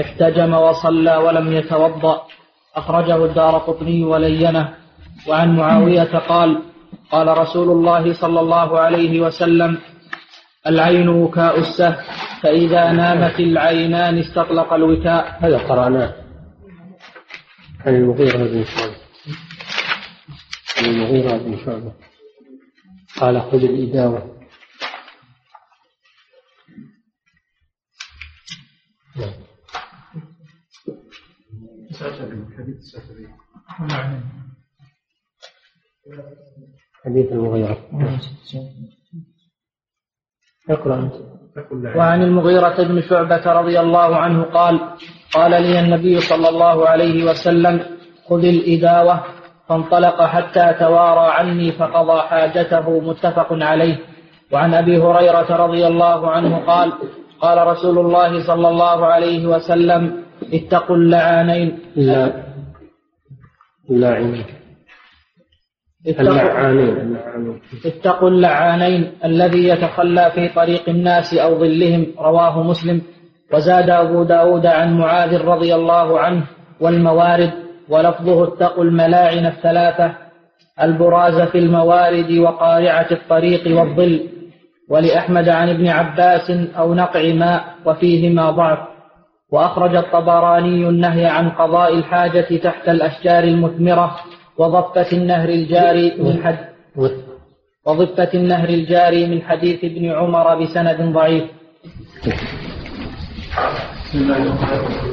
احتجم وصلى ولم يتوضأ. أخرجه الدار قطني ولينه. وعن معاوية قال قال رسول الله صلى الله عليه وسلم العين وكاء السهم فإذا نامت العينان استطلق الوكاء. هذا قرأناه. عن المغيرة بن شعبة. عن المغيرة بن شعبة. قال خذ الإداوة. حديث المغيرة. اقرأ وعن المغيرة بن شعبة رضي الله عنه قال قال لي النبي صلى الله عليه وسلم خذ الإداوة فانطلق حتى توارى عني فقضى حاجته متفق عليه. وعن أبي هريرة رضي الله عنه قال قال رسول الله صلى الله عليه وسلم اتقوا اللعانين. لا. اللاعنين اللعانين. اتقوا اللعانين الذي يتخلى في طريق الناس أو ظلهم. رواه مسلم. وزاد أبو داود عن معاذ رضي الله عنه والموارد. ولفظه اتقوا الملاعن الثلاثة. البراز في الموارد وقارعة الطريق والظل. ولأحمد عن ابن عباس أو نقع ماء وفيهما ضعف. وأخرج الطبراني النهي عن قضاء الحاجة تحت الأشجار المثمرة وضفة النهر الجاري من حد وضفة النهر الجاري من حديث ابن عمر بسند ضعيف. بسم الله الرحمن الرحيم.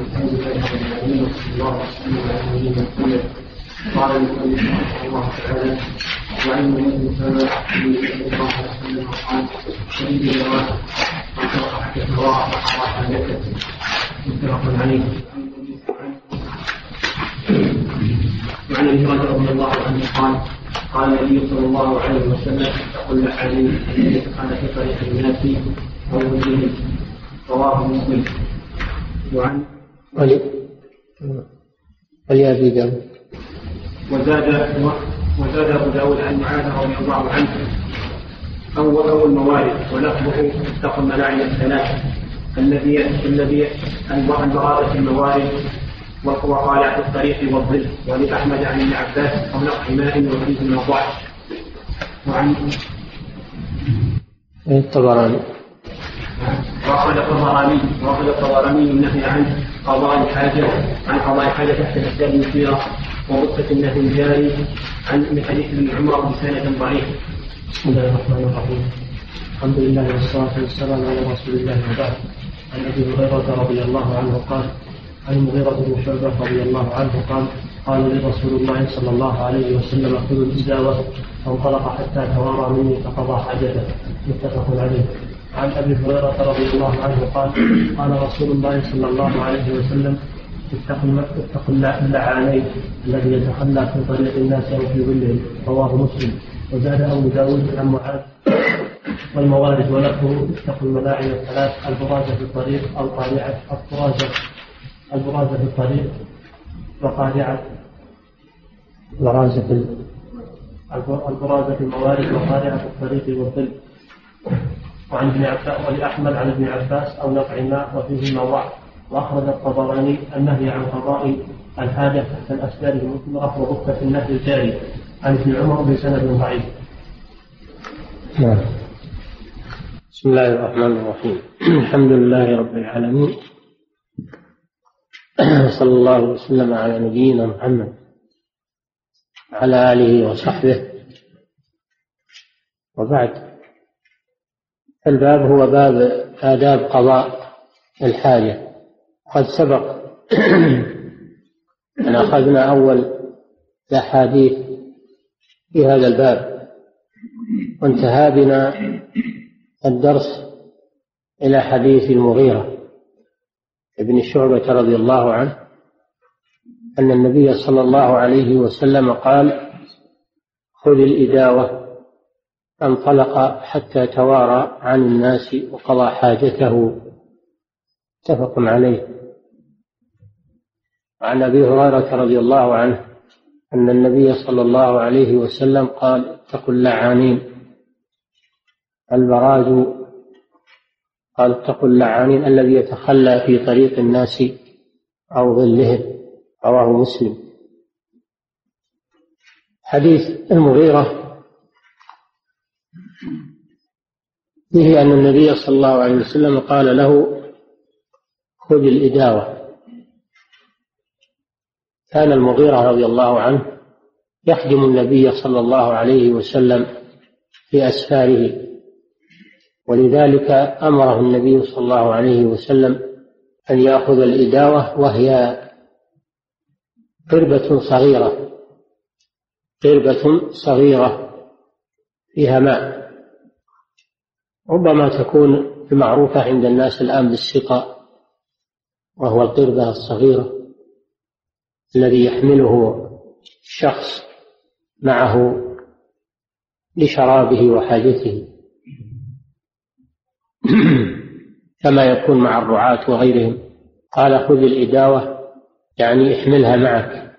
الله قال المؤلف رحمه الله تعالى وعن صلى الله عليه وسلم عليه أبي هريره رضي الله عنه قال قال النبي صلى الله عليه وسلم اتقوا عليه الذي في طريق الناس أو وجههم رواه مسلم وعن ولي ولأبي داود وزاد وزاد أبو داود عن معاذ رضي الله عنه. أول أول موارد ولفظه اتقوا الملاعن الثلاث. الذي الذي البراءة الموارد وقال في الطريق والظل. ولأحمد عن ابن عباس أو نقع ماء وفيه من الضعف وعن الطبراني. وأخرج الطبراني وأخرج الطبراني النهي عن قضاء الحاجة عن قضاء الحاجة تحت الأشجار المثيرة. وغصة النهي الجاري عن من حديث ابن عمر بسند ضعيف. بسم الله الرحمن الرحيم. الحمد لله والصلاة والسلام على رسول الله وبعد. عن أبي هريرة رضي الله عنه قال عن المغيرة بن شعبة رضي الله عنه قال قال لي رسول الله صلى الله عليه وسلم خذوا الإزاوة فانطلق حتى توارى مني فقضى حاجته متفق عليه عن أبي هريرة رضي الله عنه قال قال رسول الله صلى الله عليه وسلم اتقوا اتقوا اللعانين الذي يتخلى في طريق الناس أو في ظلهم رواه مسلم. وزاد أبو داود عن معاذ والموارد ولفظه اتقوا الملاعن الثلاث البرازه في الطريق أو قارعه البرازه البرازه في الطريق وقارعه البرازه في البرازه في الموارد وقارعه الطريق والظل. وعن ابن عباس ولأحمد عن ابن عباس أو نفع ما وفيه ضعف وأخرج الطبراني النهي عن قضاء الحاجة تحت الأشجار المثمرة وغفة النهي الجاري عن ابن عمر بسند ضعيف. نعم. بسم الله الرحمن الرحيم. الحمد لله رب العالمين. صلى الله وسلم على نبينا محمد وعلى آله وصحبه. وبعد. الباب هو باب آداب قضاء الحاجة. قد سبق أن أخذنا أول الأحاديث في هذا الباب. وانتهى بنا الدرس إلى حديث المغيرة ابن شعبة رضي الله عنه أن النبي صلى الله عليه وسلم قال خذ الإداوة فانطلق حتى توارى عن الناس وقضى حاجته. متفق عليه. عن أبي هريرة رضي الله عنه أن النبي صلى الله عليه وسلم قال اتقوا اللعانين. البراز قال اتقوا اللعانين الذي يتخلى في طريق الناس أو ظلهم. رواه مسلم. حديث المغيرة فيه أن النبي صلى الله عليه وسلم قال له خذ الإداوة. كان المغيرة رضي الله عنه يخدم النبي صلى الله عليه وسلم في أسفاره. ولذلك أمره النبي صلى الله عليه وسلم أن يأخذ الإداوة وهي قربة صغيرة قربة صغيرة فيها ماء. ربما تكون معروفة عند الناس الآن بالسقاء وهو القربة الصغيرة. الذي يحمله الشخص معه لشرابه وحاجته. كما يكون مع الرعاة وغيرهم. قال خذ الإداوة يعني احملها معك.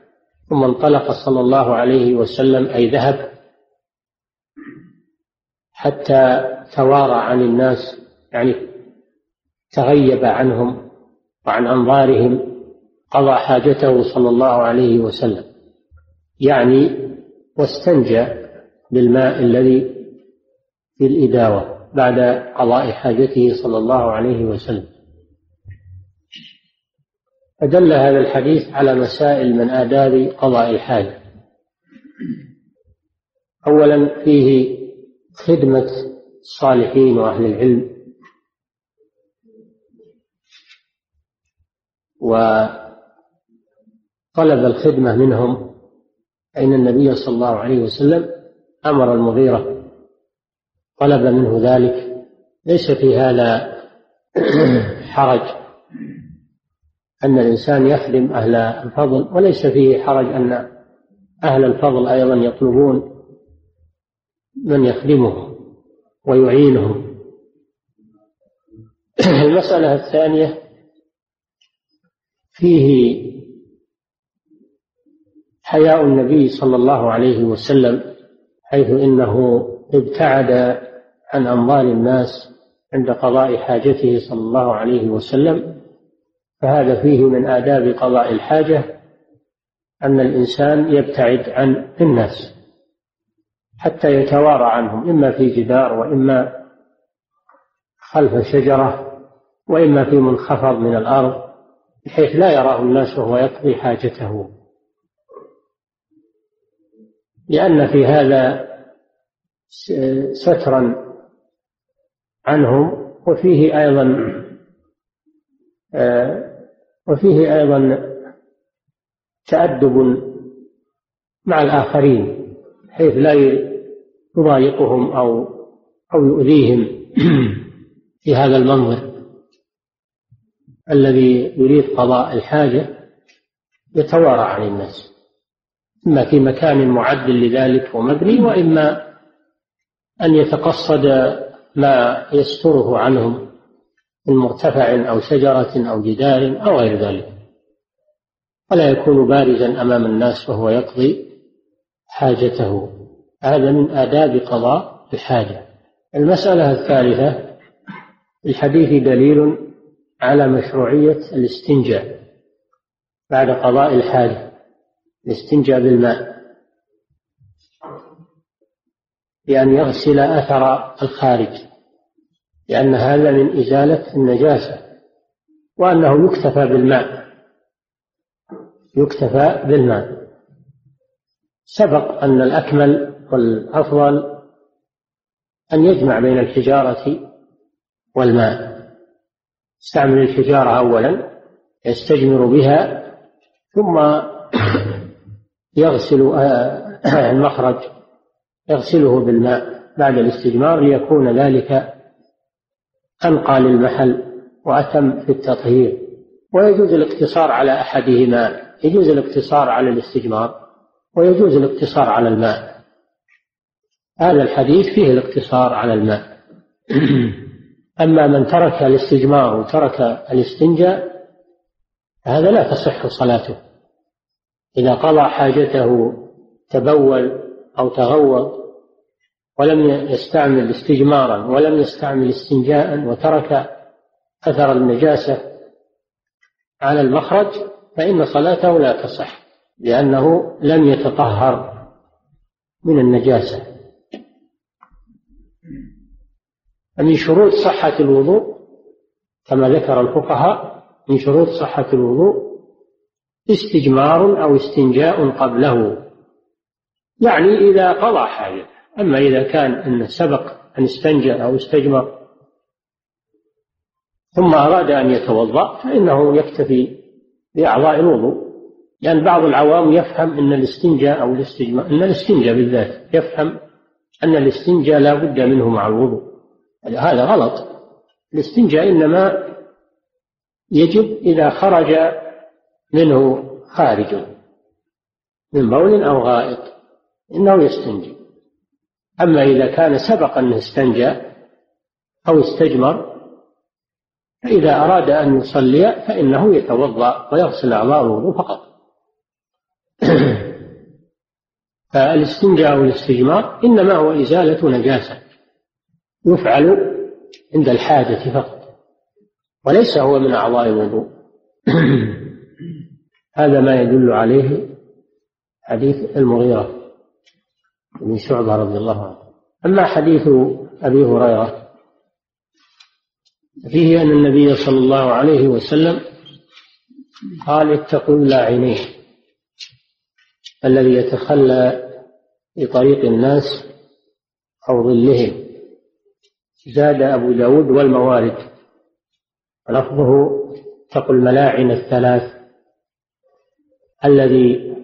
ثم انطلق صلى الله عليه وسلم أي ذهب حتى توارى عن الناس يعني تغيب عنهم وعن أنظارهم. قضى حاجته صلى الله عليه وسلم. يعني واستنجى بالماء الذي في الإداوة بعد قضاء حاجته صلى الله عليه وسلم. فدل هذا الحديث على مسائل من آداب قضاء الحاجة. أولا فيه خدمة الصالحين وأهل العلم. وطلب الخدمة منهم فإن النبي صلى الله عليه وسلم؟ أمر المغيرة طلب منه ذلك. ليس في هذا حرج أن الإنسان يخدم أهل الفضل وليس فيه حرج أن أهل الفضل أيضا يطلبون من يخدمهم ويعينهم. المسألة الثانية فيه حياء النبي صلى الله عليه وسلم حيث إنه ابتعد عن أنظار الناس عند قضاء حاجته صلى الله عليه وسلم. فهذا فيه من آداب قضاء الحاجة أن الإنسان يبتعد عن الناس حتى يتوارى عنهم إما في جدار وإما خلف شجرة وإما في منخفض من الأرض بحيث لا يراه الناس وهو يقضي حاجته. لأن في هذا سترا عنهم وفيه أيضا آه، وفيه أيضا تأدب مع الآخرين حيث لا يضايقهم أو أو يؤذيهم في هذا المنظر. الذي يريد قضاء الحاجة يتوارى عن الناس. إما في مكان معد لذلك ومبني وإما أن يتقصد ما يستره عنهم من مرتفع أو شجرة أو جدار أو غير ذلك. ولا يكون بارزا أمام الناس وهو يقضي حاجته. هذا من آداب قضاء الحاجة. المسألة الثالثة الحديث دليل على مشروعية الاستنجاء بعد قضاء الحاجة. الاستنجاء بالماء. بأن يغسل أثر الخارج. لأن هذا من إزالة النجاسة. وأنه يكتفى بالماء. يكتفى بالماء. سبق أن الأكمل والأفضل أن يجمع بين الحجارة والماء. يستعمل الحجارة أولا يستجمر بها ثم يغسل آه، المخرج يغسله بالماء بعد الاستجمار ليكون ذلك أنقى للمحل وأتم في التطهير. ويجوز الاقتصار على أحدهما يجوز الاقتصار على الاستجمار ويجوز الاقتصار على الماء. هذا الحديث فيه الاقتصار على الماء. أما من ترك الاستجمار وترك الاستنجاء هذا لا تصح صلاته. إذا قضى حاجته تبول أو تغوط ولم يستعمل استجمارا ولم يستعمل استنجاء وترك أثر النجاسة على المخرج فإن صلاته لا تصح لأنه لم يتطهر من النجاسة. فمن شروط صحة الوضوء كما ذكر الفقهاء من شروط صحة الوضوء استجمار أو استنجاء قبله. يعني إذا قضى حاجة. أما إذا كان أنه سبق أن استنجى أو استجمر ثم أراد أن يتوضأ فإنه يكتفي بأعضاء الوضوء. لأن بعض العوام يفهم أن الاستنجاء أو الاستجمار أن الاستنجاء بالذات يفهم أن الاستنجاء لا بد منه مع الوضوء. هذا غلط. الاستنجاء إنما يجب إذا خرج منه خارج من بول أو غائط إنه يستنجي. أما إذا كان سبق أنه استنجى أو استجمر فإذا أراد أن يصلي فإنه يتوضأ ويغسل أعضاء الوضوء فقط. فالاستنجاء والاستجمار إنما هو إزالة نجاسة يفعل عند الحاجة فقط وليس هو من أعضاء الوضوء. هذا ما يدل عليه حديث المغيرة بن شعبة رضي الله عنه. أما حديث أبي هريرة فيه أن النبي صلى الله عليه وسلم قال اتقوا اللاعنين الذي يتخلى في طريق الناس أو ظلهم. زاد أبو داود والموارد. لفظه اتقوا الملاعن الثلاث. الذي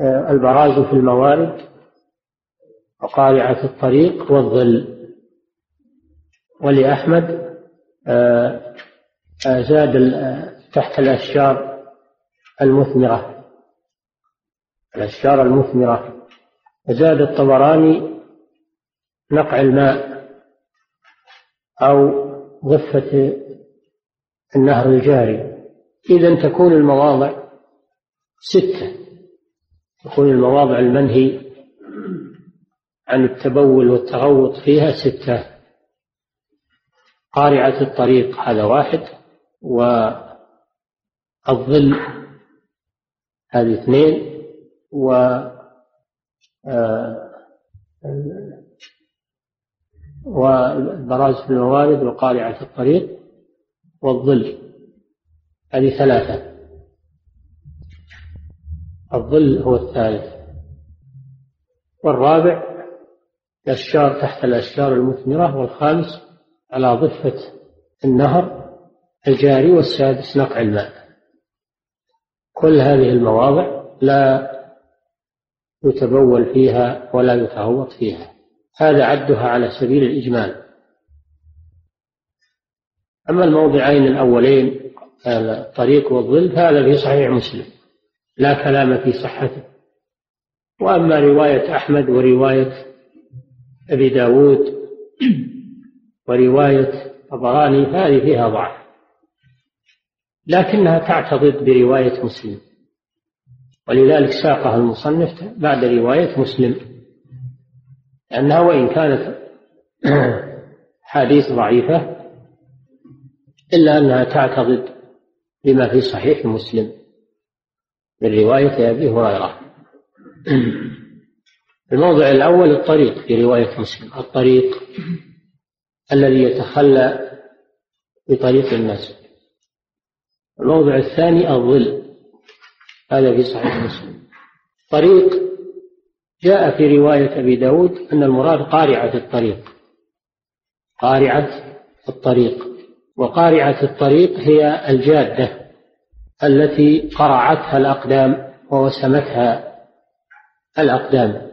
آه، البراز في الموارد وقارعة الطريق والظل. ولأحمد آه، آه، زاد تحت الأشجار المثمرة. الأشجار المثمرة. زاد الطبراني نقع الماء أو ضفة النهر الجاري. إذا تكون المواضع ستة. تكون المواضع المنهي عن التبول والتغوط فيها ستة. قارعة الطريق هذا واحد والظل هذه اثنين و آه، والبراز في الموارد وقارعة الطريق والظل. هذه ثلاثة. الظل هو الثالث. والرابع الأشجار تحت الأشجار المثمرة والخامس على ضفة النهر الجاري والسادس نقع الماء. كل هذه المواضع لا يتبول فيها ولا يتغوط فيها. هذا عدها على سبيل الإجمال. أما الموضعين الأولين الطريق والظل فهذا في صحيح مسلم. لا كلام في صحته. وأما رواية أحمد ورواية أبي داود ورواية طبراني هذه فيها ضعف. لكنها تعتضد برواية مسلم. ولذلك ساقها المصنف بعد رواية مسلم. لأنها وإن كانت حديث ضعيفة إلا أنها تعتضد بما في صحيح مسلم من رواية أبي هريرة. الموضع الأول الطريق في رواية مسلم. الطريق الذي يتخلى بطريق الناس الموضع الثاني الظل. هذا في صحيح مسلم. طريق جاء في رواية أبي داود أن المراد قارعة الطريق. قارعة الطريق. وقارعة الطريق هي الجادة. التي قرعتها الأقدام ووسمتها الأقدام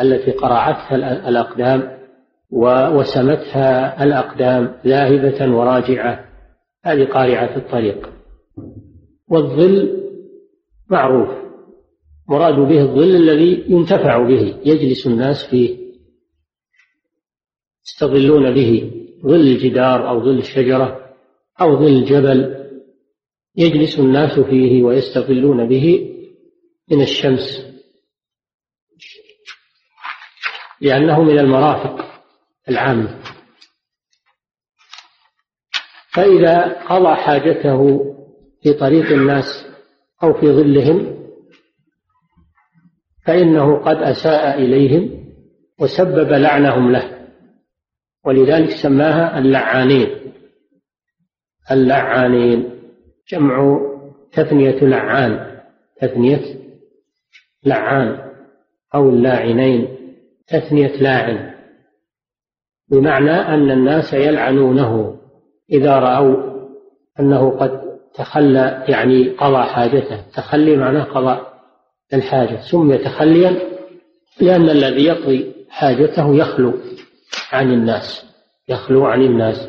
التي قرعتها الأقدام ووسمتها الأقدام ذاهبة وراجعة هذه قارعة الطريق. والظل معروف مراد به الظل الذي ينتفع به يجلس الناس فيه يستظلون به ظل الجدار أو ظل الشجرة أو ظل الجبل. يجلس الناس فيه ويستظلون به من الشمس لأنه من المرافق العامة فإذا قضى حاجته في طريق الناس أو في ظلهم فإنه قد أساء إليهم وسبب لعنهم له ولذلك سماها اللعانين اللعانين جمع تثنية لعان تثنية لعان أو اللاعنين تثنية لاعن. بمعنى أن الناس يلعنونه إذا رأوا أنه قد تخلى يعني قضى حاجته. تخلي معناه قضاء الحاجة. سمي تخليا لأن الذي يقضي حاجته يخلو عن الناس يخلو عن الناس.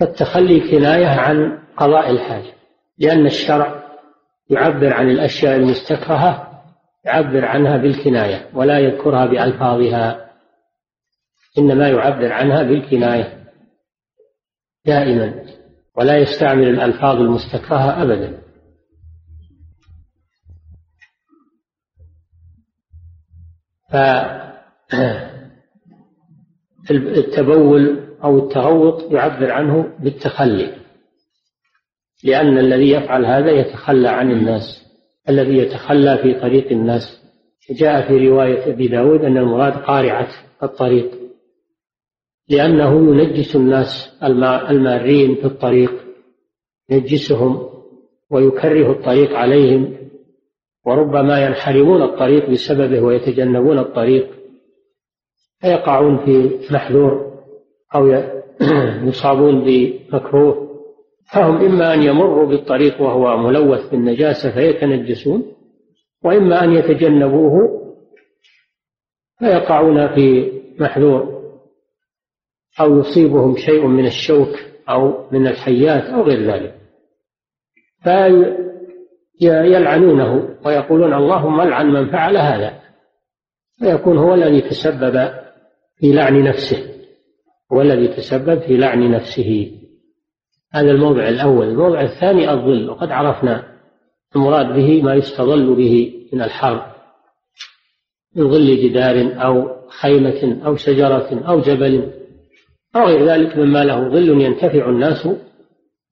فالتخلي كناية عن قضاء الحاجة لأن الشرع يعبر عن الأشياء المستكرهة يعبر عنها بالكناية ولا يذكرها بألفاظها إنما يعبر عنها بالكناية دائما ولا يستعمل الألفاظ المستكرهة أبدا. فالتبول أو التغوط يعبر عنه بالتخلي. لأن الذي يفعل هذا يتخلى عن الناس. الذي يتخلى في طريق الناس. جاء في رواية أبي داود أن المراد قارعة الطريق. لأنه ينجس الناس المارين في الطريق. ينجسهم ويكره الطريق عليهم. وربما ينحرمون الطريق بسببه ويتجنبون الطريق. فيقعون في محذور أو يصابون بمكروه. فهم إما أن يمروا بالطريق وهو ملوث بالنجاسة فيتنجسون وإما أن يتجنبوه فيقعون في محذور أو يصيبهم شيء من الشوك أو من الحيات أو غير ذلك. فيلعنونه ويقولون اللهم العن من فعل هذا فيكون هو الذي تسبب في لعن نفسه هو الذي تسبب في لعن نفسه. هذا الموضع الأول. الموضع الثاني الظل وقد عرفنا المراد به ما يستظل به من الحر من ظل جدار أو خيمة أو شجرة أو جبل أو غير ذلك مما له ظل ينتفع الناس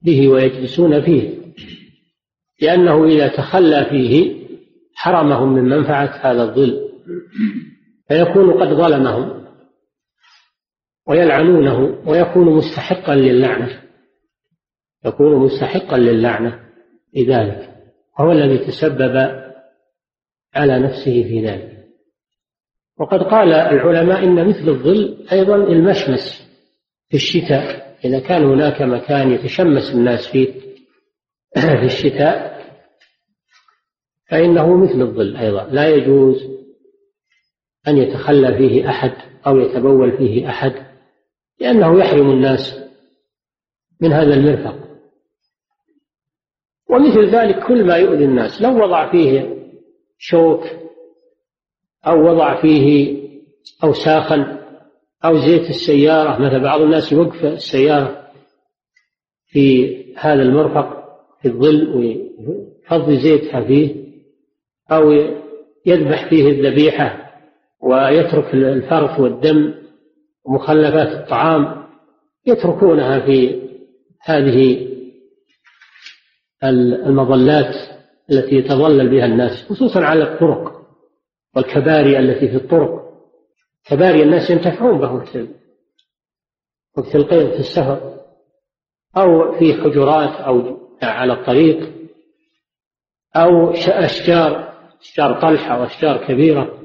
به ويجلسون فيه. لأنه إذا تخلى فيه حرمهم من منفعة هذا الظل فيكون قد ظلمهم ويلعنونه ويكون مستحقا للعنة. يكون مستحقا للعنة لذلك هو الذي تسبب على نفسه في ذلك. وقد قال العلماء إن مثل الظل أيضا المشمس في الشتاء إذا كان هناك مكان يتشمس الناس فيه في الشتاء فإنه مثل الظل أيضا. لا يجوز أن يتخلى فيه أحد أو يتبول فيه أحد لأنه يحرم الناس من هذا المرفق. ومثل ذلك كل ما يؤذي الناس لو وضع فيه شوك أو وضع فيه أوساخا أو زيت السيارة مثل بعض الناس يوقف السيارة في هذا المرفق في الظل ويفضي زيتها فيه أو يذبح فيه الذبيحة ويترك الفرث والدم ومخلفات الطعام يتركونها في هذه المظلات التي يتظلل بها الناس خصوصا على الطرق والكباري التي في الطرق. كباري الناس ينتفعون به وقت القيض في السفر أو في حجرات أو على الطريق أو أشجار أشجار طلحة وأشجار كبيرة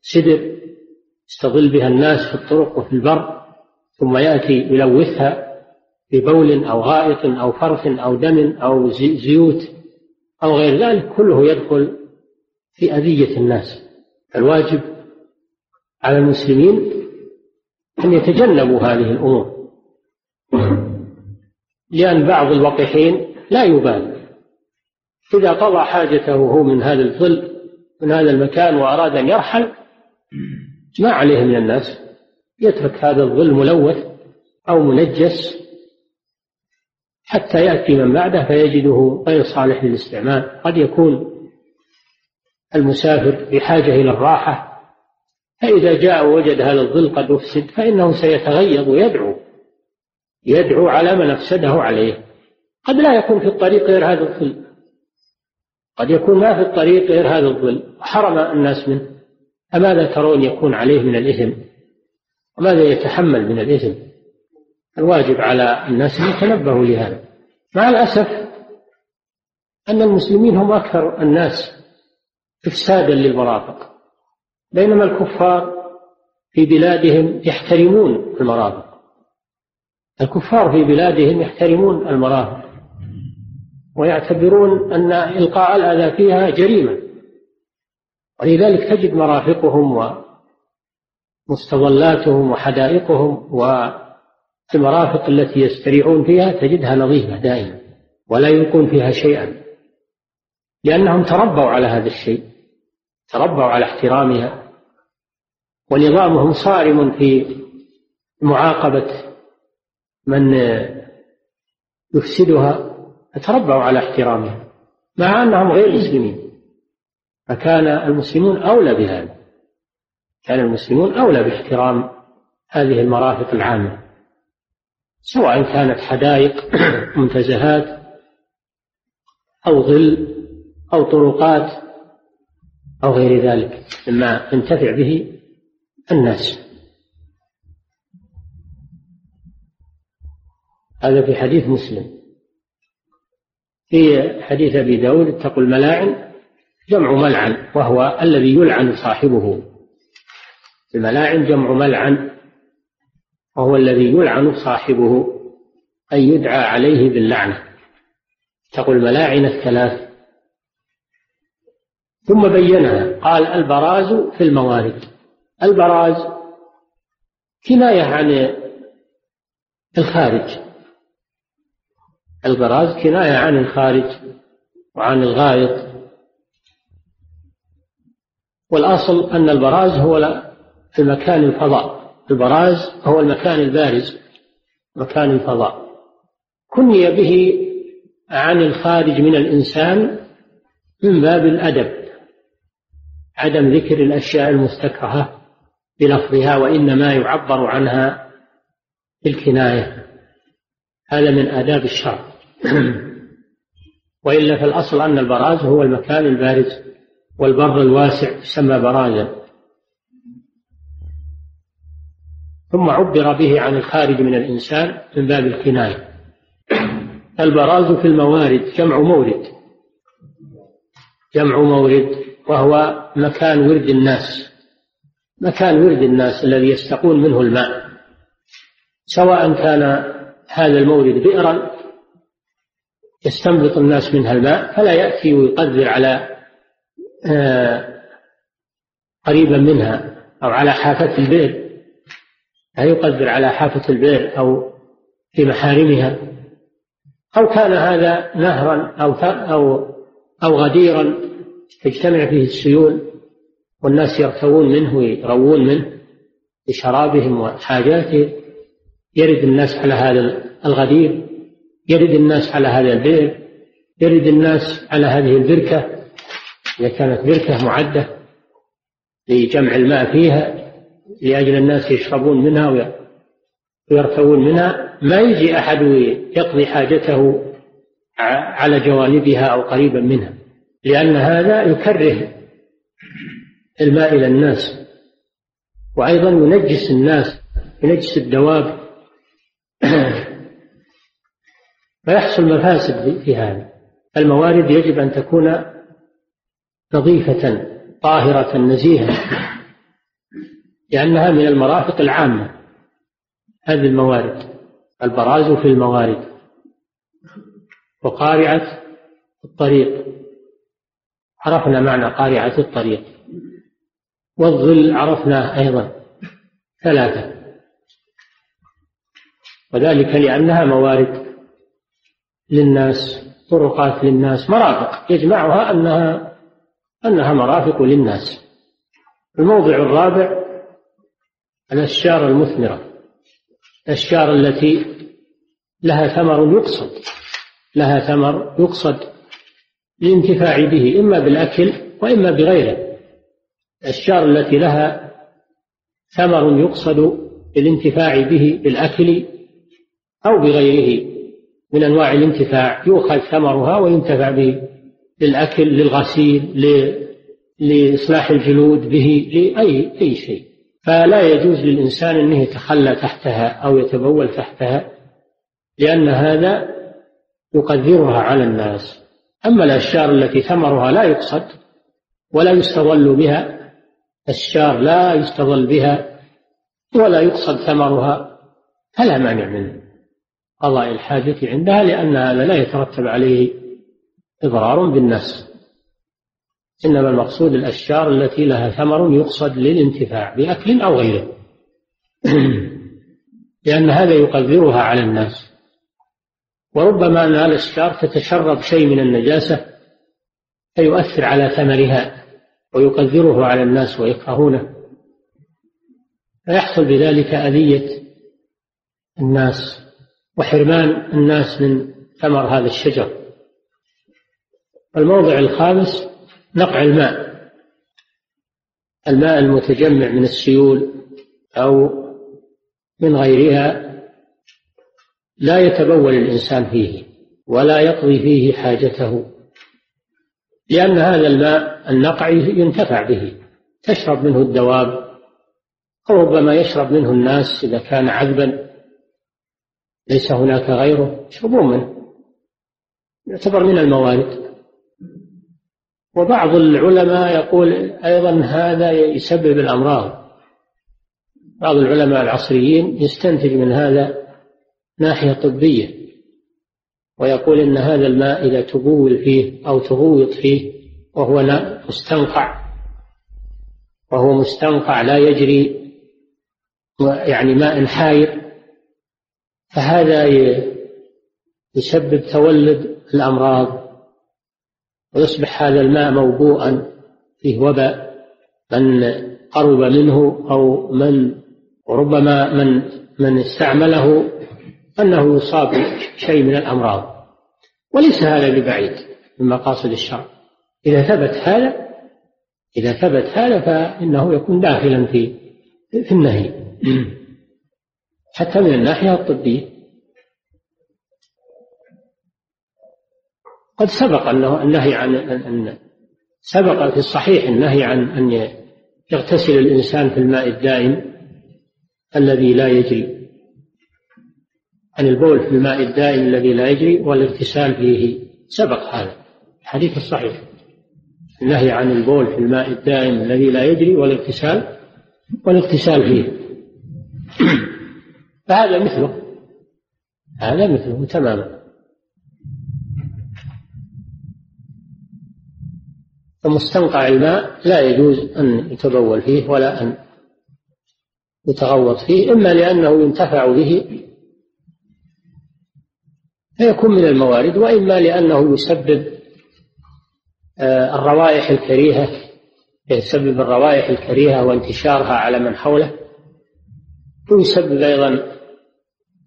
سدر يستظل بها الناس في الطرق وفي البر ثم يأتي يلوثها. ببول أو غائط أو فرث أو دم أو زيوت أو غير ذلك كله يدخل في أذية الناس. الواجب على المسلمين أن يتجنبوا هذه الأمور. لأن بعض الوقحين لا يبالي إذا قضى حاجته هو من هذا الظل من هذا المكان وأراد أن يرحل ما عليه من الناس. يترك هذا الظل ملوث أو منجس. حتى يأتي من بعده فيجده غير صالح للاستعمال. قد يكون المسافر بحاجة إلى الراحة فإذا جاء ووجد هذا الظل قد أفسد فإنه سيتغيظ ويدعو يدعو على من أفسده عليه. قد لا يكون في الطريق غير هذا الظل. قد يكون ما في الطريق غير هذا الظل. حرم الناس منه. فماذا ترون يكون عليه من الإثم؟ وماذا يتحمل من الإثم؟ الواجب على الناس أن يتنبهوا لهذا. مع الأسف أن المسلمين هم أكثر الناس إفسادا للمرافق. بينما الكفار في بلادهم يحترمون المرافق. الكفار في بلادهم يحترمون المرافق. ويعتبرون أن إلقاء الأذى فيها جريمة. ولذلك تجد مرافقهم ومستظلاتهم وحدائقهم والمرافق التي يستريحون فيها تجدها نظيفة دائما ولا يلقون فيها شيئا لأنهم تربوا على هذا الشيء تربوا على احترامها ونظامهم صارم في معاقبة من يفسدها فتربوا على احترامها مع أنهم غير مسلمين. فكان المسلمون أولى بهذا كان المسلمون أولى باحترام هذه المرافق العامة. سواء كانت حدائق منتزهات أو ظل أو طرقات أو غير ذلك. مما ينتفع به الناس. هذا في حديث مسلم. في حديث أبي داود اتقوا الملاعن جمع ملعن وهو الذي يلعن صاحبه. الملاعن جمع ملعن وهو الذي يلعن صاحبه أي يدعى عليه باللعنة. اتقوا الملاعن الثلاث. ثم بينها قال البراز في الموارد. البراز كناية عن الخارج. البراز كناية عن الخارج وعن الغائط. والأصل أن البراز هو في مكان الفضاء. البراز هو المكان البارز مكان الفضاء. كني به عن الخارج من الإنسان من باب الأدب عدم ذكر الأشياء المستكرهة بلفظها وإنما يعبر عنها بالكناية. هذا من آداب الشرع. وإلا في الأصل أن البراز هو المكان البارز والبر الواسع يسمى برازا ثم عبر به عن الخارج من الإنسان من باب الكناية. البراز في الموارد جمع مورد. جمع مورد وهو مكان ورد الناس. مكان ورد الناس الذي يستقون منه الماء. سواء كان هذا المورد بئرا يستنبط الناس منها الماء فلا يأتي ويقدر على آه، قريبا منها أو على حافة البئر. لا يقدر على حافة البئر أو في محارمها. أو كان هذا نهرا أو أو أو غديرا تجتمع فيه السيول والناس يرتوون منه ويروون منه لشرابهم وحاجاتهم يرد الناس على هذا الغدير يرد الناس على هذا البئر يرد الناس على هذه البركة. إذا كانت بركة معدة لجمع الماء فيها لأجل الناس يشربون منها ويرتوون منها ما يجي أحد يقضي حاجته على جوانبها أو قريبا منها لأن هذا يكره الماء إلى الناس. وأيضا ينجس الناس ينجس الدواب. فيحصل مفاسد في هذا. الموارد يجب أن تكون نظيفة طاهرة نزيهة. لأنها من المرافق العامة. هذه الموارد. البراز في الموارد. وقارعة الطريق. عرفنا معنى قارعة الطريق. والظل عرفناه أيضا. ثلاثة. وذلك لأنها موارد للناس طرقات للناس مرافق. يجمعها أنها أنها مرافق للناس. الموضع الرابع الأشجار المثمرة الأشجار التي لها ثمر يقصد لها ثمر يقصد للانتفاع به إما بالأكل وإما بغيره. الأشجار التي لها ثمر يقصد للانتفاع به بالأكل أو بغيره. من أنواع الانتفاع يؤخذ ثمرها وينتفع به للأكل للغسيل لإصلاح الجلود به لأي أي شيء. فلا يجوز للإنسان أنه يتخلى تحتها أو يتبول تحتها لأن هذا يقدرها على الناس. أما الأشجار التي ثمرها لا يقصد ولا يستظل بها الشار لا يستظل بها ولا يقصد ثمرها فلا مانع من قضاء الحاجة عندها لأن هذا لا يترتب عليه إضرار بالنفس. إنما المقصود الأشجار التي لها ثمر يقصد للانتفاع بأكل أو غيره. لأن هذا يقدرها على الناس. وربما أن الأشجار تتشرب شيء من النجاسة فيؤثر على ثمرها ويقدره على الناس ويكرهونه. فيحصل بذلك أذية الناس وحرمان الناس من ثمر هذا الشجر. الموضع الخامس نقع الماء. الماء المتجمع من السيول أو من غيرها لا يتبول الإنسان فيه ولا يقضي فيه حاجته لأن هذا الماء النقعي ينتفع به تشرب منه الدواب أو ربما يشرب منه الناس إذا كان عذبا ليس هناك غيره يشربون منه يعتبر من الموارد. وبعض العلماء يقول أيضا هذا يسبب الأمراض. بعض العلماء العصريين يستنتج من هذا ناحية طبية ويقول إن هذا الماء إذا تبول فيه أو تغوط فيه وهو مستنقع وهو مستنقع لا يجري يعني ماء حاير فهذا يسبب تولد الأمراض. ويصبح هذا الماء موبوءا فيه وباء من قرب منه أو من وربما من من استعمله أنه يصاب بشيء من الأمراض. وليس هذا ببعيد من مقاصد الشرع. إذا ثبت هذا إذا ثبت هذا فإنه يكون داخلا في في النهي. حتى من الناحية الطبية. قد سبق أنه النهي عن أن سبق في الصحيح النهي عن أن يغتسل الإنسان في الماء الدائم الذي لا يجري. عن البول في الماء الدائم الذي لا يجري والاغتسال فيه. سبق هذا. الحديث الصحيح. النهي عن البول في الماء الدائم الذي لا يجري والاغتسال والاغتسال فيه. فهذا مثله. هذا مثله تماما. فمستنقع الماء لا يجوز أن يتبول فيه ولا أن يتغوط فيه إما لأنه ينتفع به فيكون من الموارد وإما لأنه يسبب آه، الروائح الكريهة يسبب الروائح الكريهة وانتشارها على من حوله ويسبب أيضا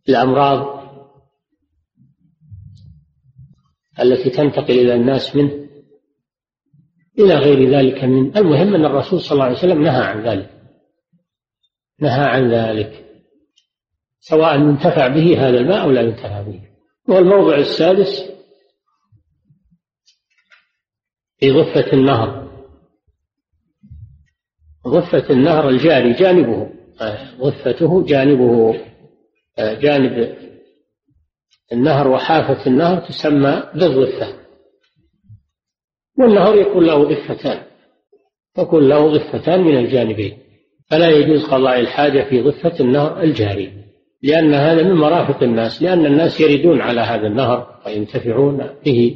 الأمراض التي تنتقل إلى الناس منه. إلى غير ذلك من المهم أن الرسول صلى الله عليه وسلم نهى عن ذلك. نهى عن ذلك. سواء ينتفع به هذا الماء أو لا ينتفع به. والموضع السادس في ضفة النهر. ضفة النهر الجاري جانبه ضفته جانبه جانب النهر وحافة النهر تسمى بالضفة والنهر يكون له ضفتان يكون له ضفتان من الجانبين. فلا يجوز قضاء الحاجة في ضفة النهر الجاري لأن هذا من مرافق الناس لأن الناس يردون على هذا النهر وينتفعون به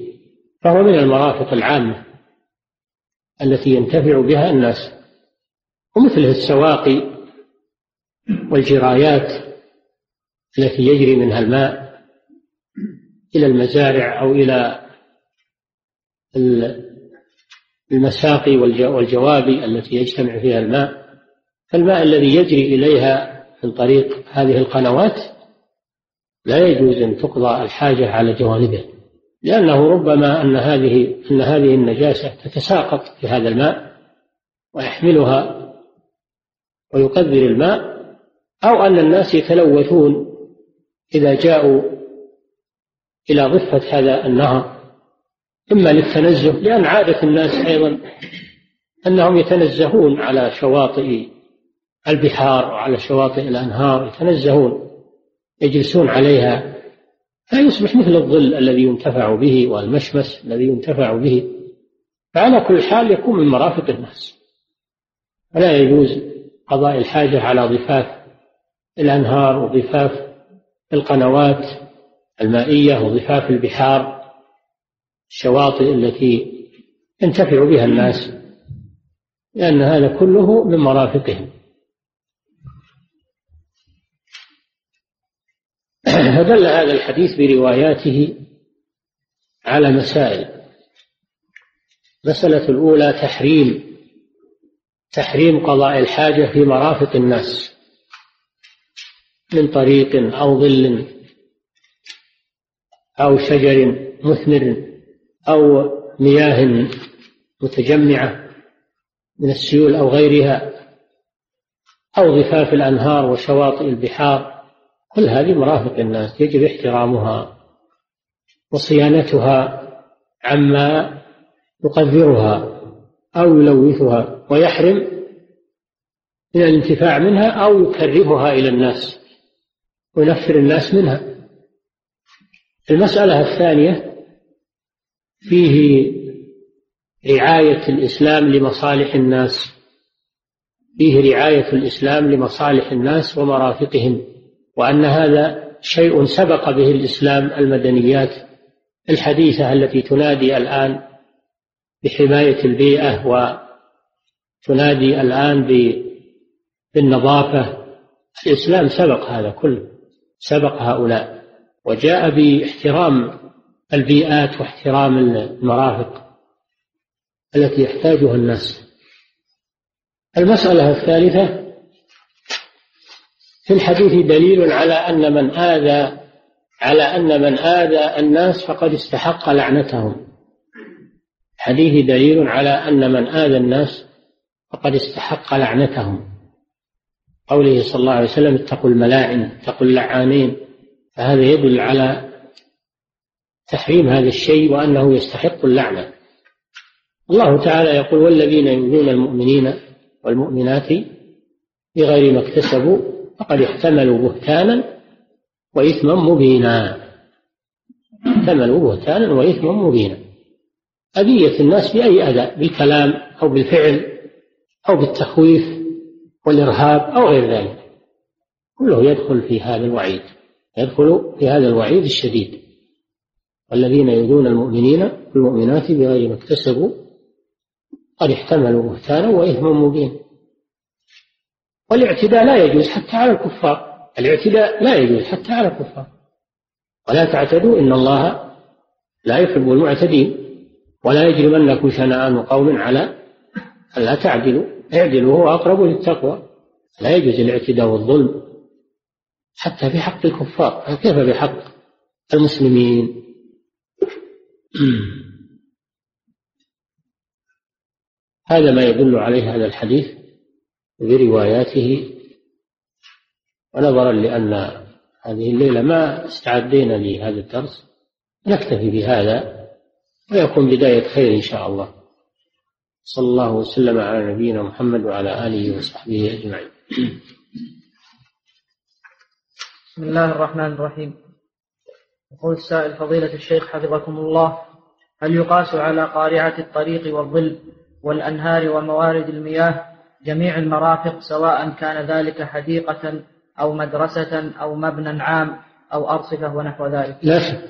فهو من المرافق العامة التي ينتفع بها الناس. ومثله السواقي والجرايات التي يجري منها الماء إلى المزارع أو إلى المساقي والجوابي التي يجتمع فيها الماء. فالماء الذي يجري إليها من طريق هذه القنوات لا يجوز أن تقضى الحاجة على جوانبه لأنه ربما أن هذه أن هذه النجاسة تتساقط في هذا الماء ويحملها ويقدر الماء أو أن الناس يتلوثون إذا جاءوا إلى ضفة هذا النهر. إما للتنزه لأن عادة الناس أيضا أنهم يتنزهون على شواطئ البحار وعلى شواطئ الأنهار يتنزهون يجلسون عليها. فيصبح مثل الظل الذي ينتفع به والمشمس الذي ينتفع به. فعلى كل حال يكون من مرافق الناس. فلا يجوز قضاء الحاجة على ضفاف الأنهار وضفاف القنوات المائية وضفاف البحار. الشواطئ التي ينتفع بها الناس لأن هذا كله من مرافقهم. فدل هذا الحديث برواياته على مسائل. المسألة الأولى تحريم تحريم قضاء الحاجة في مرافق الناس من طريق أو ظل أو شجر مثمر. أو مياه متجمعة من السيول أو غيرها أو ضفاف الأنهار وشواطئ البحار كل هذه مرافق الناس يجب احترامها وصيانتها عما يقذرها أو يلوثها ويحرم من الانتفاع منها أو يكرهها إلى الناس وينفر الناس منها. المسألة الثانية فيه رعاية الإسلام لمصالح الناس. فيه رعاية الإسلام لمصالح الناس ومرافقهم وأن هذا شيء سبق به الإسلام المدنيات. الحديثة التي تنادي الآن بحماية البيئة وتنادي الآن بالنظافة الإسلام سبق هذا كله سبق هؤلاء. وجاء باحترام البيئات واحترام المرافق التي يحتاجها الناس. المسألة الثالثة في الحديث دليل على أن من آذى على أن من آذى الناس فقد استحق لعنتهم. حديث دليل على أن من آذى الناس فقد استحق لعنتهم. قوله صلى الله عليه وسلم اتقوا الملاعن اتقوا اللعانين فهذا يدل على تحريم هذا الشيء وأنه يستحق اللعنة. الله تعالى يقول والذين يؤذون المؤمنين والمؤمنات بغير ما اكتسبوا فقد احتملوا بهتانا وإثما مبينا. احتملوا بهتانا وإثما مبينا. أذية الناس بأي أذى بالكلام أو بالفعل أو بالتخويف والإرهاب أو غير ذلك. كله يدخل في هذا الوعيد يدخل في هذا الوعيد الشديد. والذين يؤذون المؤمنين والمؤمنات بغير ما اكتسبوا قد احتملوا بهتانا وإثما مبين. والاعتداء لا يجوز حتى على الكفار. الاعتداء لا يجوز حتى على الكفار. ولا تعتدوا إن الله لا يحب المعتدين. ولا يجرمنكم شنآن قوم على ألا تعدلوا. اعدلوا هو أقرب للتقوى. لا يجوز الاعتداء والظلم حتى في حق الكفار. كيف بحق المسلمين؟ هذا ما يدل عليه هذا الحديث برواياته ونظرا لأن هذه الليلة ما استعدينا لهذا الدرس نكتفي بهذا ويكون بداية خير إن شاء الله. صلى الله وسلم على نبينا محمد وعلى آله وصحبه أجمعين. بسم الله الرحمن الرحيم. يقول السائل فضيلة الشيخ حفظكم الله هل يقاس على قارعة الطريق والظل والأنهار وموارد المياه جميع المرافق سواء كان ذلك حديقة أو مدرسة أو مبنى عام أو أرصفة ونحو ذلك؟ لا شك.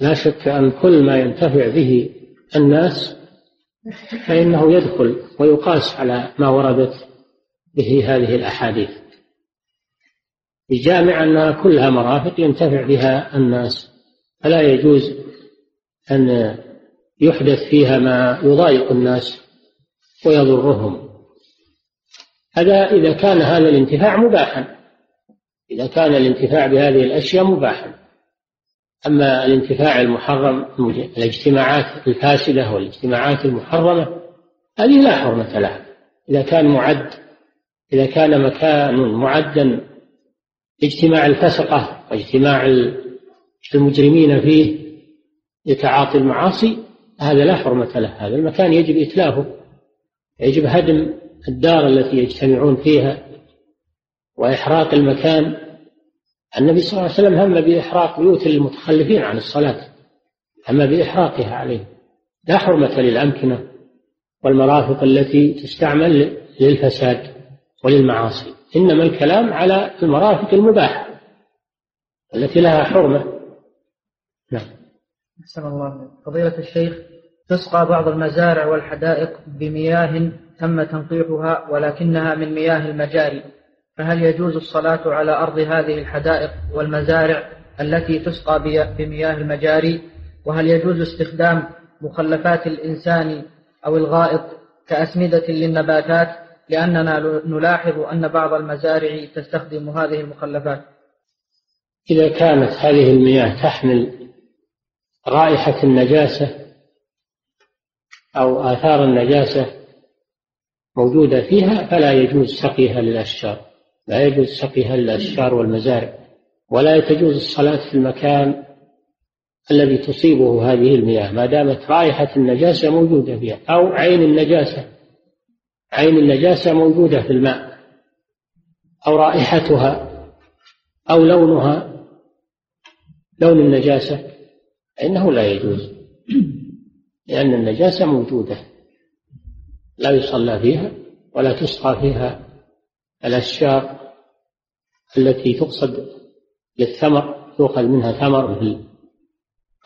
لا شك أن كل ما ينتفع به الناس فإنه يدخل ويقاس على ما وردت به هذه الأحاديث. بجامع أنها كلها مرافق ينتفع بها الناس فلا يجوز أن يحدث فيها ما يضايق الناس ويضرهم. هذا إذا كان هذا الانتفاع مباحا إذا كان الانتفاع بهذه الأشياء مباحا. أما الانتفاع المحرم الاجتماعات الفاسدة والاجتماعات المحرمة هذه لا حرمة لها. إذا كان معد إذا كان مكان معدا اجتماع الفسقة واجتماع المجرمين فيه لتعاطي المعاصي هذا لا حرمة له. هذا المكان يجب إتلافه يجب هدم الدار التي يجتمعون فيها وإحراق المكان. النبي صلى الله عليه وسلم هم بإحراق بيوت المتخلفين عن الصلاة هم بإحراقها عليه لا حرمة للأمكنة والمرافق التي تستعمل للفساد وللمعاصي. إنما الكلام على المرافق المباحة التي لها حرمة. نعم. أحسن الله فضيلة الشيخ تسقى بعض المزارع والحدائق بمياه تم تنقيحها ولكنها من مياه المجاري فهل يجوز الصلاة على أرض هذه الحدائق والمزارع التي تسقى بمياه المجاري؟ وهل يجوز استخدام مخلفات الإنسان أو الغائط كأسمدة للنباتات؟ لأننا نلاحظ أن بعض المزارع تستخدم هذه المخلفات. إذا كانت هذه المياه تحمل رائحة النجاسة أو آثار النجاسة موجودة فيها فلا يجوز سقيها للأشجار. لا يجوز سقيها للأشجار والمزارع. ولا تجوز الصلاة في المكان الذي تصيبه هذه المياه. ما دامت رائحة النجاسة موجودة فيها أو عين النجاسة. عين النجاسة موجودة في الماء أو رائحتها أو لونها لون النجاسة فإنه لا يجوز لأن النجاسة موجودة لا يصلى فيها ولا تسقى فيها الأشجار التي تقصد للثمر يؤخذ منها ثمر مثل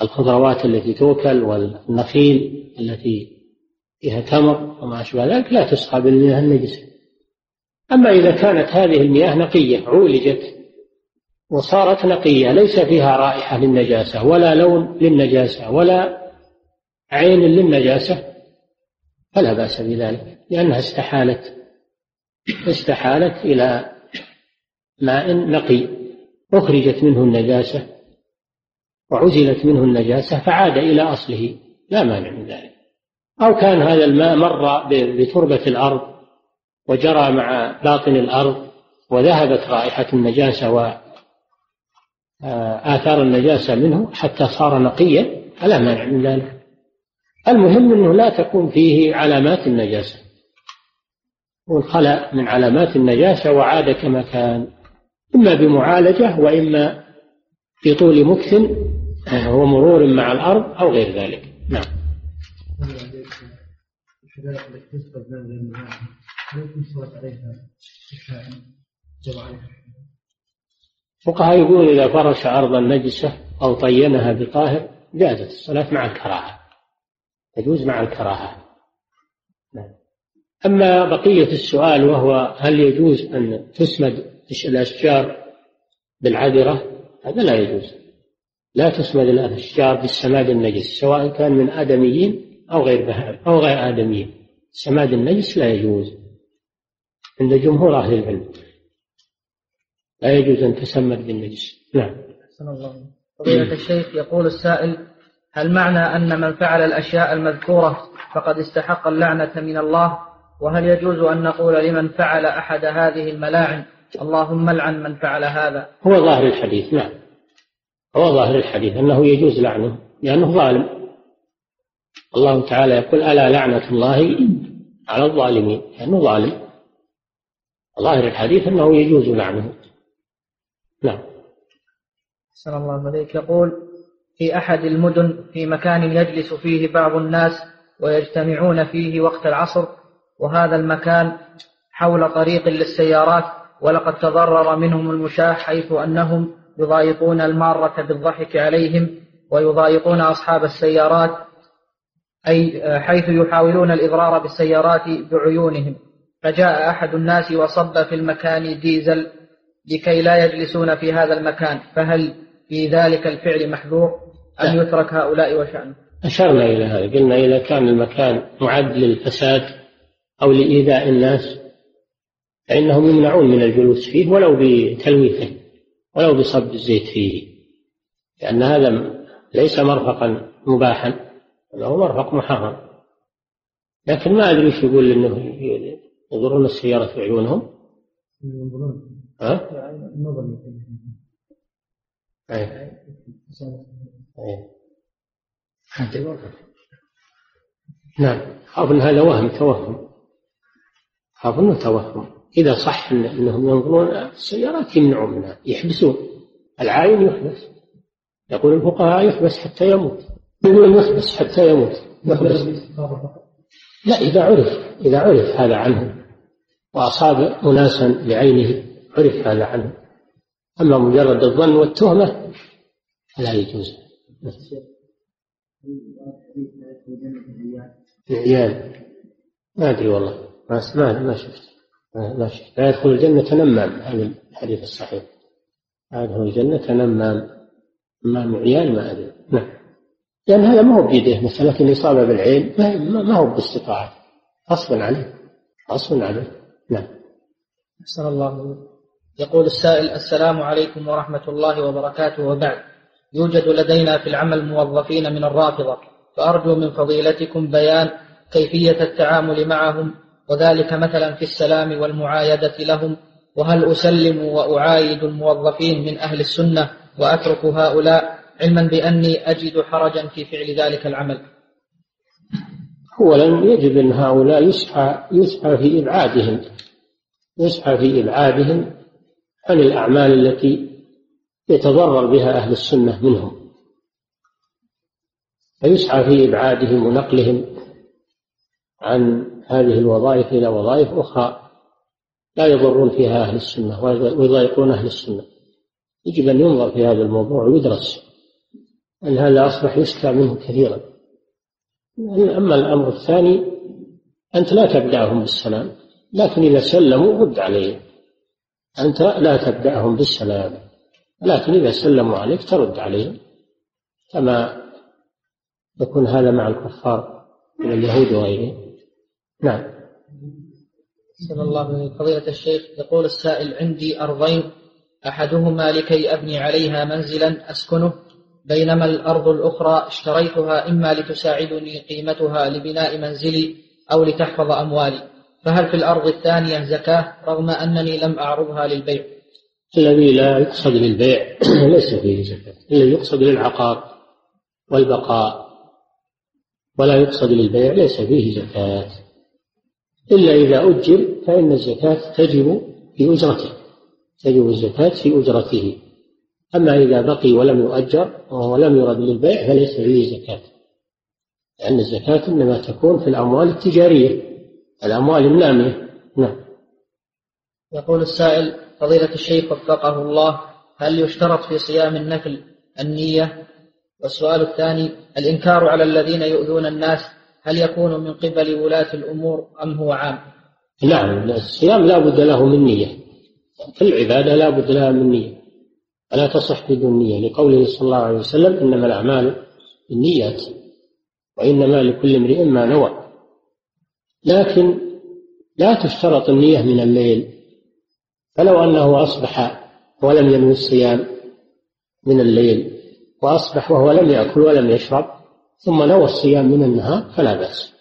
الخضروات التي تؤكل والنخيل التي فيها تمر وما أشبه ذلك لا تسقى بالمياه النجسة. أما إذا كانت هذه المياه نقية عولجت وصارت نقية ليس فيها رائحة للنجاسة ولا لون للنجاسة ولا عين للنجاسة فلا بأس بذلك لأنها استحالت استحالت إلى ماء نقي أخرجت منه النجاسة وعزلت منه النجاسة فعاد إلى أصله لا مانع من ذلك. أو كان هذا الماء مر بتربة الأرض وجرى مع باطن الأرض وذهبت رائحة النجاسة وآثار النجاسة منه حتى صار نقيا فلا مانع من ذلك. المهم أنه لا تكون فيه علامات النجاسة. والخلأ من علامات النجاسة وعاد كما كان إما بمعالجة وإما في طول مكث ومرور مع الأرض أو غير ذلك. نعم. الفقهاء يقول إذا فرش أرضا نجسة أو طينها بطاهر جازت الصلاة مع الكراهة. تجوز مع الكراهة. نعم. أما بقية السؤال وهو هل يجوز أن تسمد الأشجار بالعذرة؟ هذا لا يجوز. لا تسمد الأشجار بالسماد النجس سواء كان من آدميين أو غير بهائم أو غير آدميين سماد النجس لا يجوز. عند جمهور أهل العلم. لا يجوز أن تسمد بالنجس. نعم. الله. فضيلة الشيخ يقول السائل هل معنى أن من فعل الأشياء المذكورة فقد استحق اللعنة من الله؟ وهل يجوز أن نقول لمن فعل أحد هذه الملاعن اللهم لعن من فعل هذا؟ هو ظاهر الحديث نعم. هو ظاهر الحديث أنه يجوز لعنه لأنه ظالم. الله تعالى يقول ألا لعنة الله على الظالمين؟ لأنه ظالم. ظاهر الحديث أنه يجوز لعنه. نعم. أحسن الله عليك يقول في أحد المدن في مكان يجلس فيه بعض الناس ويجتمعون فيه وقت العصر وهذا المكان حول طريق للسيارات ولقد تضرر منهم المشاة حيث أنهم يضايقون المارة بالضحك عليهم ويضايقون أصحاب السيارات أي حيث يحاولون الإضرار بالسيارات بعيونهم. فجاء أحد الناس وصب في المكان ديزل لكي لا يجلسون في هذا المكان. فهل في ذلك الفعل محذور؟ أم يترك هؤلاء وشأنه؟ أشرنا إلى هذا. قلنا إذا كان المكان معد للفساد أو لإيذاء الناس فإنهم يمنعون من الجلوس فيه ولو بتلويثه ولو بصب الزيت فيه. لأن هذا ليس مرفقا مباحا. بل هو مرفق محرم لكن ما أدري إيش يقول إنه يضرون السيارة في عيونهم. ها؟ أي. أي. نعم. أظن هذا وهم توهم. أظن توهم. إذا صح أنهم ينظرون السيارات يمنعوا منها يحبسون. العاين يحبس. يقول الفقهاء يحبس حتى يموت. يقول يحبس حتى يموت. يحبس لا إذا عرف إذا عرف هذا عنه وأصاب أناسا بعينه عرف هذا عنه. أما مجرد الظن والتهمة فلا يجوز. عيال ما أدري والله. ما ما ما شفت. ما شفت. لا يدخل الجنة نمام هذا الحديث الصحيح. لا يدخل الجنة نمام نمام عيال ما أدري. نعم. لأن هذا ما هو بيده مسألة الإصابة بالعين ما هو باستطاعة. غصبا عليه. غصبا عليه. نعم. أحسن الله. يقول السائل السلام عليكم ورحمة الله وبركاته. وبعد يوجد لدينا في العمل موظفين من الرافضة فأرجو من فضيلتكم بيان كيفية التعامل معهم وذلك مثلا في السلام والمعايدة لهم وهل أسلم وأعايد الموظفين من أهل السنة وأترك هؤلاء؟ علما بأني أجد حرجا في فعل ذلك العمل. أولا يجب أن هؤلاء يسعى يسعى في إبعادهم. يسعى في إبعادهم عن الأعمال التي يتضرر بها أهل السنة منهم. فيسعى في إبعادهم ونقلهم عن هذه الوظائف إلى وظائف أخرى لا يضرون فيها أهل السنة ويضايقون أهل السنة. يجب أن ينظر في هذا الموضوع ويدرس. أن هذا أصبح يشكى منه كثيرا. أما الأمر الثاني أنت لا تبدأهم بالسلام لكن إذا سلموا رد عليهم. أنت لا تبدأهم بالسلام لكن إذا سلموا عليك ترد عليهم. كما يكون هذا مع الكفار من اليهود وغيرهم. نعم. صلى الله عليه فضيلة الشيخ يقول السائل عندي أرضين أحدهما لكي أبني عليها منزلا أسكنه بينما الأرض الأخرى اشتريتها إما لتساعدني قيمتها لبناء منزلي أو لتحفظ أموالي. فهل في الأرض الثانية زكاة رغم أنني لم أعرضها للبيع؟ الذي لا يقصد للبيع ليس فيه زكاة الذي يقصد للعقار والبقاء. ولا يقصد للبيع ليس فيه زكاة. إلا إذا أجر فإن الزكاة تجب في أجرته تجب الزكاة في أجرته. أما إذا بقي ولم يؤجر ولم يرد للبيع فليس فيه زكاة لأن الزكاة إنما تكون في الأموال التجارية الأموال النامية. نعم. يقول السائل فضيلة الشيخ وفقه الله هل يشترط في صيام النفل النية؟ والسؤال الثاني الإنكار على الذين يؤذون الناس هل يكون من قبل ولاة الأمور أم هو عام؟ نعم الصيام لا بد له من نية كل عبادة لا بد لها من نية. فلا تصح بدون نية لقوله صلى الله عليه وسلم إنما الأعمال بالنيات وإنما لكل امرئ ما نوى. لكن لا تشترط النية من الليل. فلو أنه أصبح ولم ينوي الصيام من الليل وأصبح وهو لم يأكل ولم يشرب ثم نوى الصيام من النهار فلا بأس.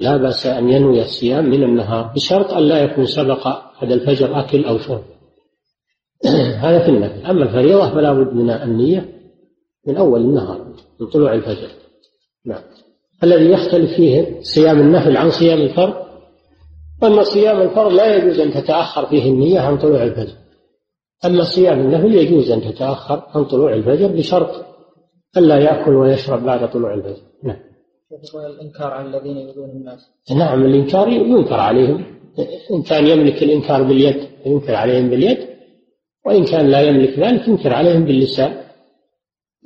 لا بأس أن ينوي الصيام من النهار بشرط أن لا يكون سبق هذا الفجر أكل أو شرب. هذا في النفل أما الفريضة فلا بد من النية من أول النهار من طلوع الفجر. نعم. الذي يختلف فيه صيام النفل عن صيام الفرض أن صيام الفرض لا يجوز أن تتأخر فيه النية عن طلوع الفجر. أما صيام النفل يجوز أن تتأخر عن طلوع الفجر بشرط ألا يأكل ويشرب بعد طلوع الفجر. نعم. الإنكار على الذين يؤذون الناس. نعم الإنكار ينكر عليهم. إن كان يملك الإنكار باليد ينكر عليهم باليد. وإن كان لا يملك ذلك ينكر عليهم باللسان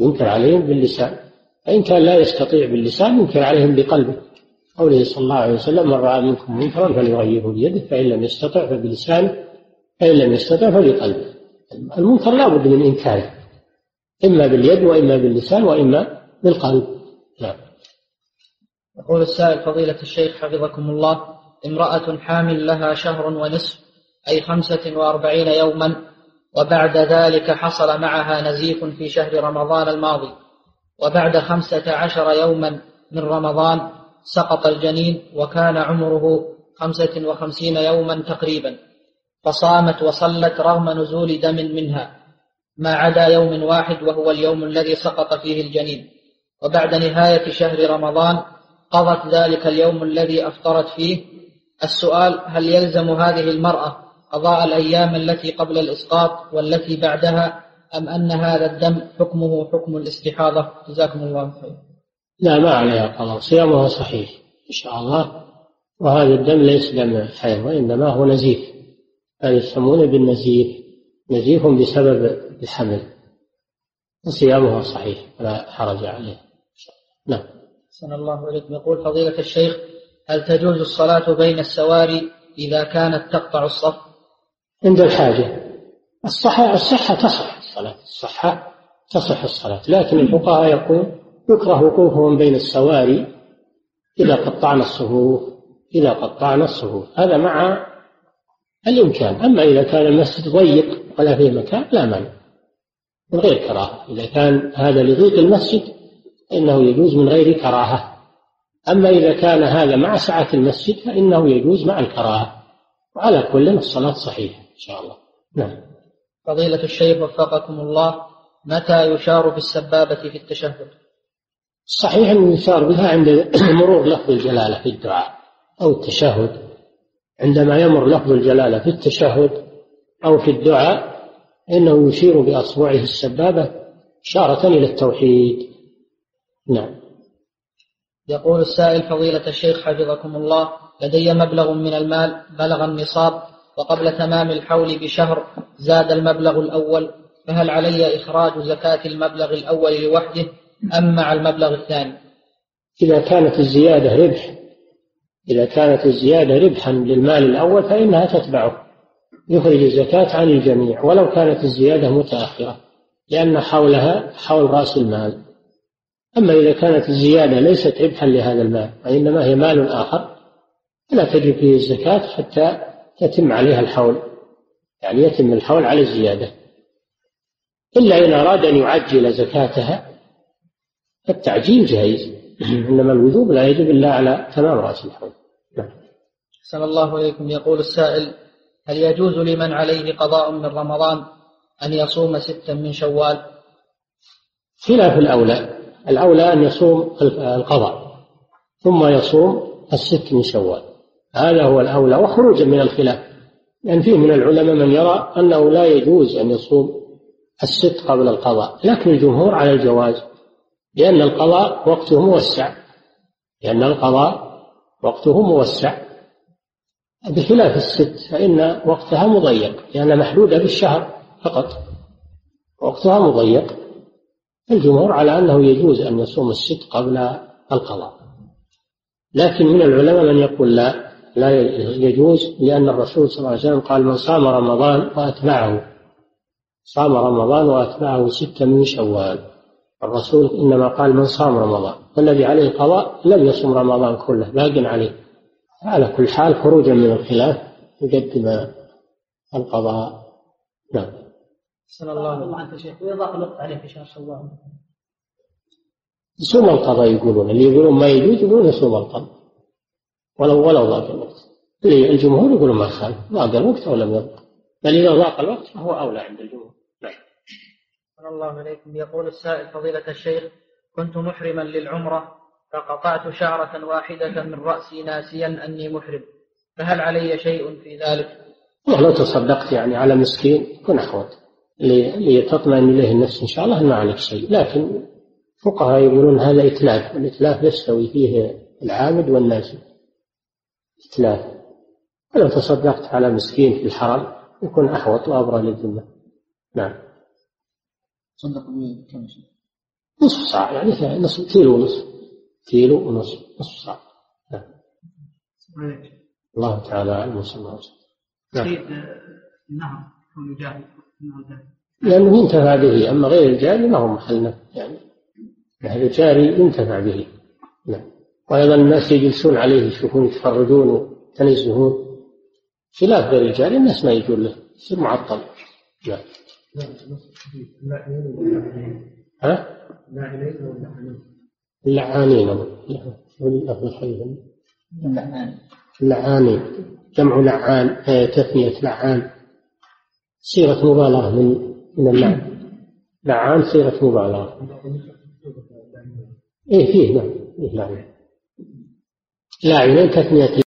ينكر عليهم باللسان. فإن كان لا يستطيع باللسان ينكر عليهم بقلبه. قوله صلى الله عليه وسلم من رأى منكم منكرا فليغيره بيده فإن لم يستطع فبلسانه فإن لم يستطع فبقلبه المنكر لا بد من إنكاره إما باليد وإما باللسان وإما بالقلب. نعم. يقول السائل فضيلة الشيخ حفظكم الله امرأة حامل لها شهر ونصف أي خمسة وأربعين يوما وبعد ذلك حصل معها نزيف في شهر رمضان الماضي. وبعد خمسة عشر يوما من رمضان سقط الجنين وكان عمره خمسة وخمسين يوما تقريبا. فصامت وصلت رغم نزول دم منها. ما عدا يوم واحد وهو اليوم الذي سقط فيه الجنين. وبعد نهاية شهر رمضان قضت ذلك اليوم الذي أفطرت فيه. السؤال هل يلزم هذه المرأة قضاء الأيام التي قبل الإسقاط والتي بعدها أم أن هذا الدم حكمه حكم الاستحاضة؟ جزاكم الله خير. لا ما عليها قضاء صيامها صحيح إن شاء الله. وهذا الدم ليس دم حيض وإنما هو نزيف. هذا يسمونه بالنزيف. نزيف بسبب الحمل. وصيامها صحيح لا حرج عليه. نعم. سن الله عليكم يقول فضيلة الشيخ هل تجوز الصلاة بين السواري إذا كانت تقطع الصف؟ عند الحاجة. الصحة الصحة تصح. الصلاة الصحة تصح الصلاة. لكن الفقهاء يقول يكره وقوفهم بين السواري إذا قطعنا الصفوف إذا قطعنا الصفوف. هذا مع الإمكان. أما إذا كان المسجد ضيق ولا فيه مكان لا مانع. من غير كراهة. إذا كان هذا لضيق المسجد فإنه يجوز من غير كراهة. أما إذا كان هذا مع سعة المسجد فإنه يجوز مع الكراهة. وعلى كل الصلاة صحيحة. إن شاء الله. نعم. فضيلة الشيخ وفقكم الله متى يشار بالسبابة في التشهد؟ صحيح أنه يشار بها عند مرور لفظ الجلالة في الدعاء أو التشهد. عندما يمر لفظ الجلالة في التشهد أو في الدعاء إنه يشير بأصبعه السبابة إشارة إلى التوحيد. نعم. يقول السائل فضيلة الشيخ حفظكم الله لدي مبلغ من المال بلغ النصاب وقبل تمام الحول بشهر زاد المبلغ الأول فهل علي إخراج زكاة المبلغ الأول لوحده أم مع المبلغ الثاني؟ إذا كانت الزيادة ربح إذا كانت الزيادة ربحا للمال الأول فإنها تتبعه. يخرج الزكاة عن الجميع ولو كانت الزيادة متأخرة لأن حولها حول رأس المال. أما إذا كانت الزيادة ليست ربحا لهذا المال وإنما هي مال آخر فلا تجب فيه الزكاة حتى يتم عليها الحول يعني يتم الحول على الزيادة. إلا إن أراد أن يعجل زكاتها التعجيل جائز إنما الوجوب لا يجب إلا على تمام رأس الحول. نعم. أحسن الله إليكم. يقول السائل هل يجوز لمن عليه قضاء من رمضان أن يصوم ستا من شوال؟ خلاف الأولى. الأولى أن يصوم القضاء ثم يصوم الست من شوال. هذا هو الأولى وخروجا من الخلاف. لأن يعني فيه من العلماء من يرى أنه لا يجوز أن يصوم الست قبل القضاء لكن الجمهور على الجواز لأن القضاء وقته موسع لأن القضاء وقته موسع. بخلاف الست فإن وقتها مضيق لأنها محدودة بالشهر فقط. وقتها مضيق. الجمهور على أنه يجوز أن يصوم الست قبل القضاء. لكن من العلماء من يقول لا لا يجوز لأن الرسول صلى الله عليه وسلم قال من صام رمضان وأتبعه صام رمضان وأتبعه ستة من شوال. الرسول إنما قال من صام رمضان. والذي عليه قضاء لم يصم رمضان كله باق عليه. على كل حال خروجا من الخلاف يقدم القضاء. نعم. صلى الله عليه وسلم. ويضاق الوقت عليه في شهر شوال يصوم القضاء يقولون اللي يقولون ما يجوز يقولون يصوم القضاء. ولو ولو ضاق الوقت. الجمهور يقولون ما خالف ضاق الوقت أو لم يضاق. بل إذا ضاق الوقت فهو أولى عند الجمهور. نعم. الله عليكم. يقول السائل فضيلة الشيخ كنت محرما للعمرة فقطعت شعرة واحدة من رأسي ناسيا أني محرم. فهل علي شيء في ذلك؟ لو تصدقت يعني على مسكين يكون أحوط لتطمئن إليه النفس إن شاء الله ما عليك شيء. لكن فقهاء يقولون هذا إتلاف. والإتلاف يستوي فيه العامد والناسي. إتلاف ولو تصدقت على مسكين في الحرم يكون أحوط وأبرى للذمة. نعم. صدق بكم نصف ساعة يعني نصف كيلو ونصف. كيلو ونصف نصف ساعة. نعم. الله تعالى أعلم وصلى الله وسلم. نعم. النهر كونه جاهل لأنه ينتفع به أما غير الجاري ما هو محل يعني. نهر الجاري ينتفع به. نعم. وأيضا الناس يجلسون عليه يشوفون يتفرجون ويتنزهون خلاف الجاري الناس ما يجون له يصير معطل. نعم ها؟ اللعانين. اللعانين. جمع لعان تثنية لعان. صيغة مبالغة من من اللعن. لعان صيغة مبالغة. إيه فيه نعم. إيه لاعن لاعن تثنية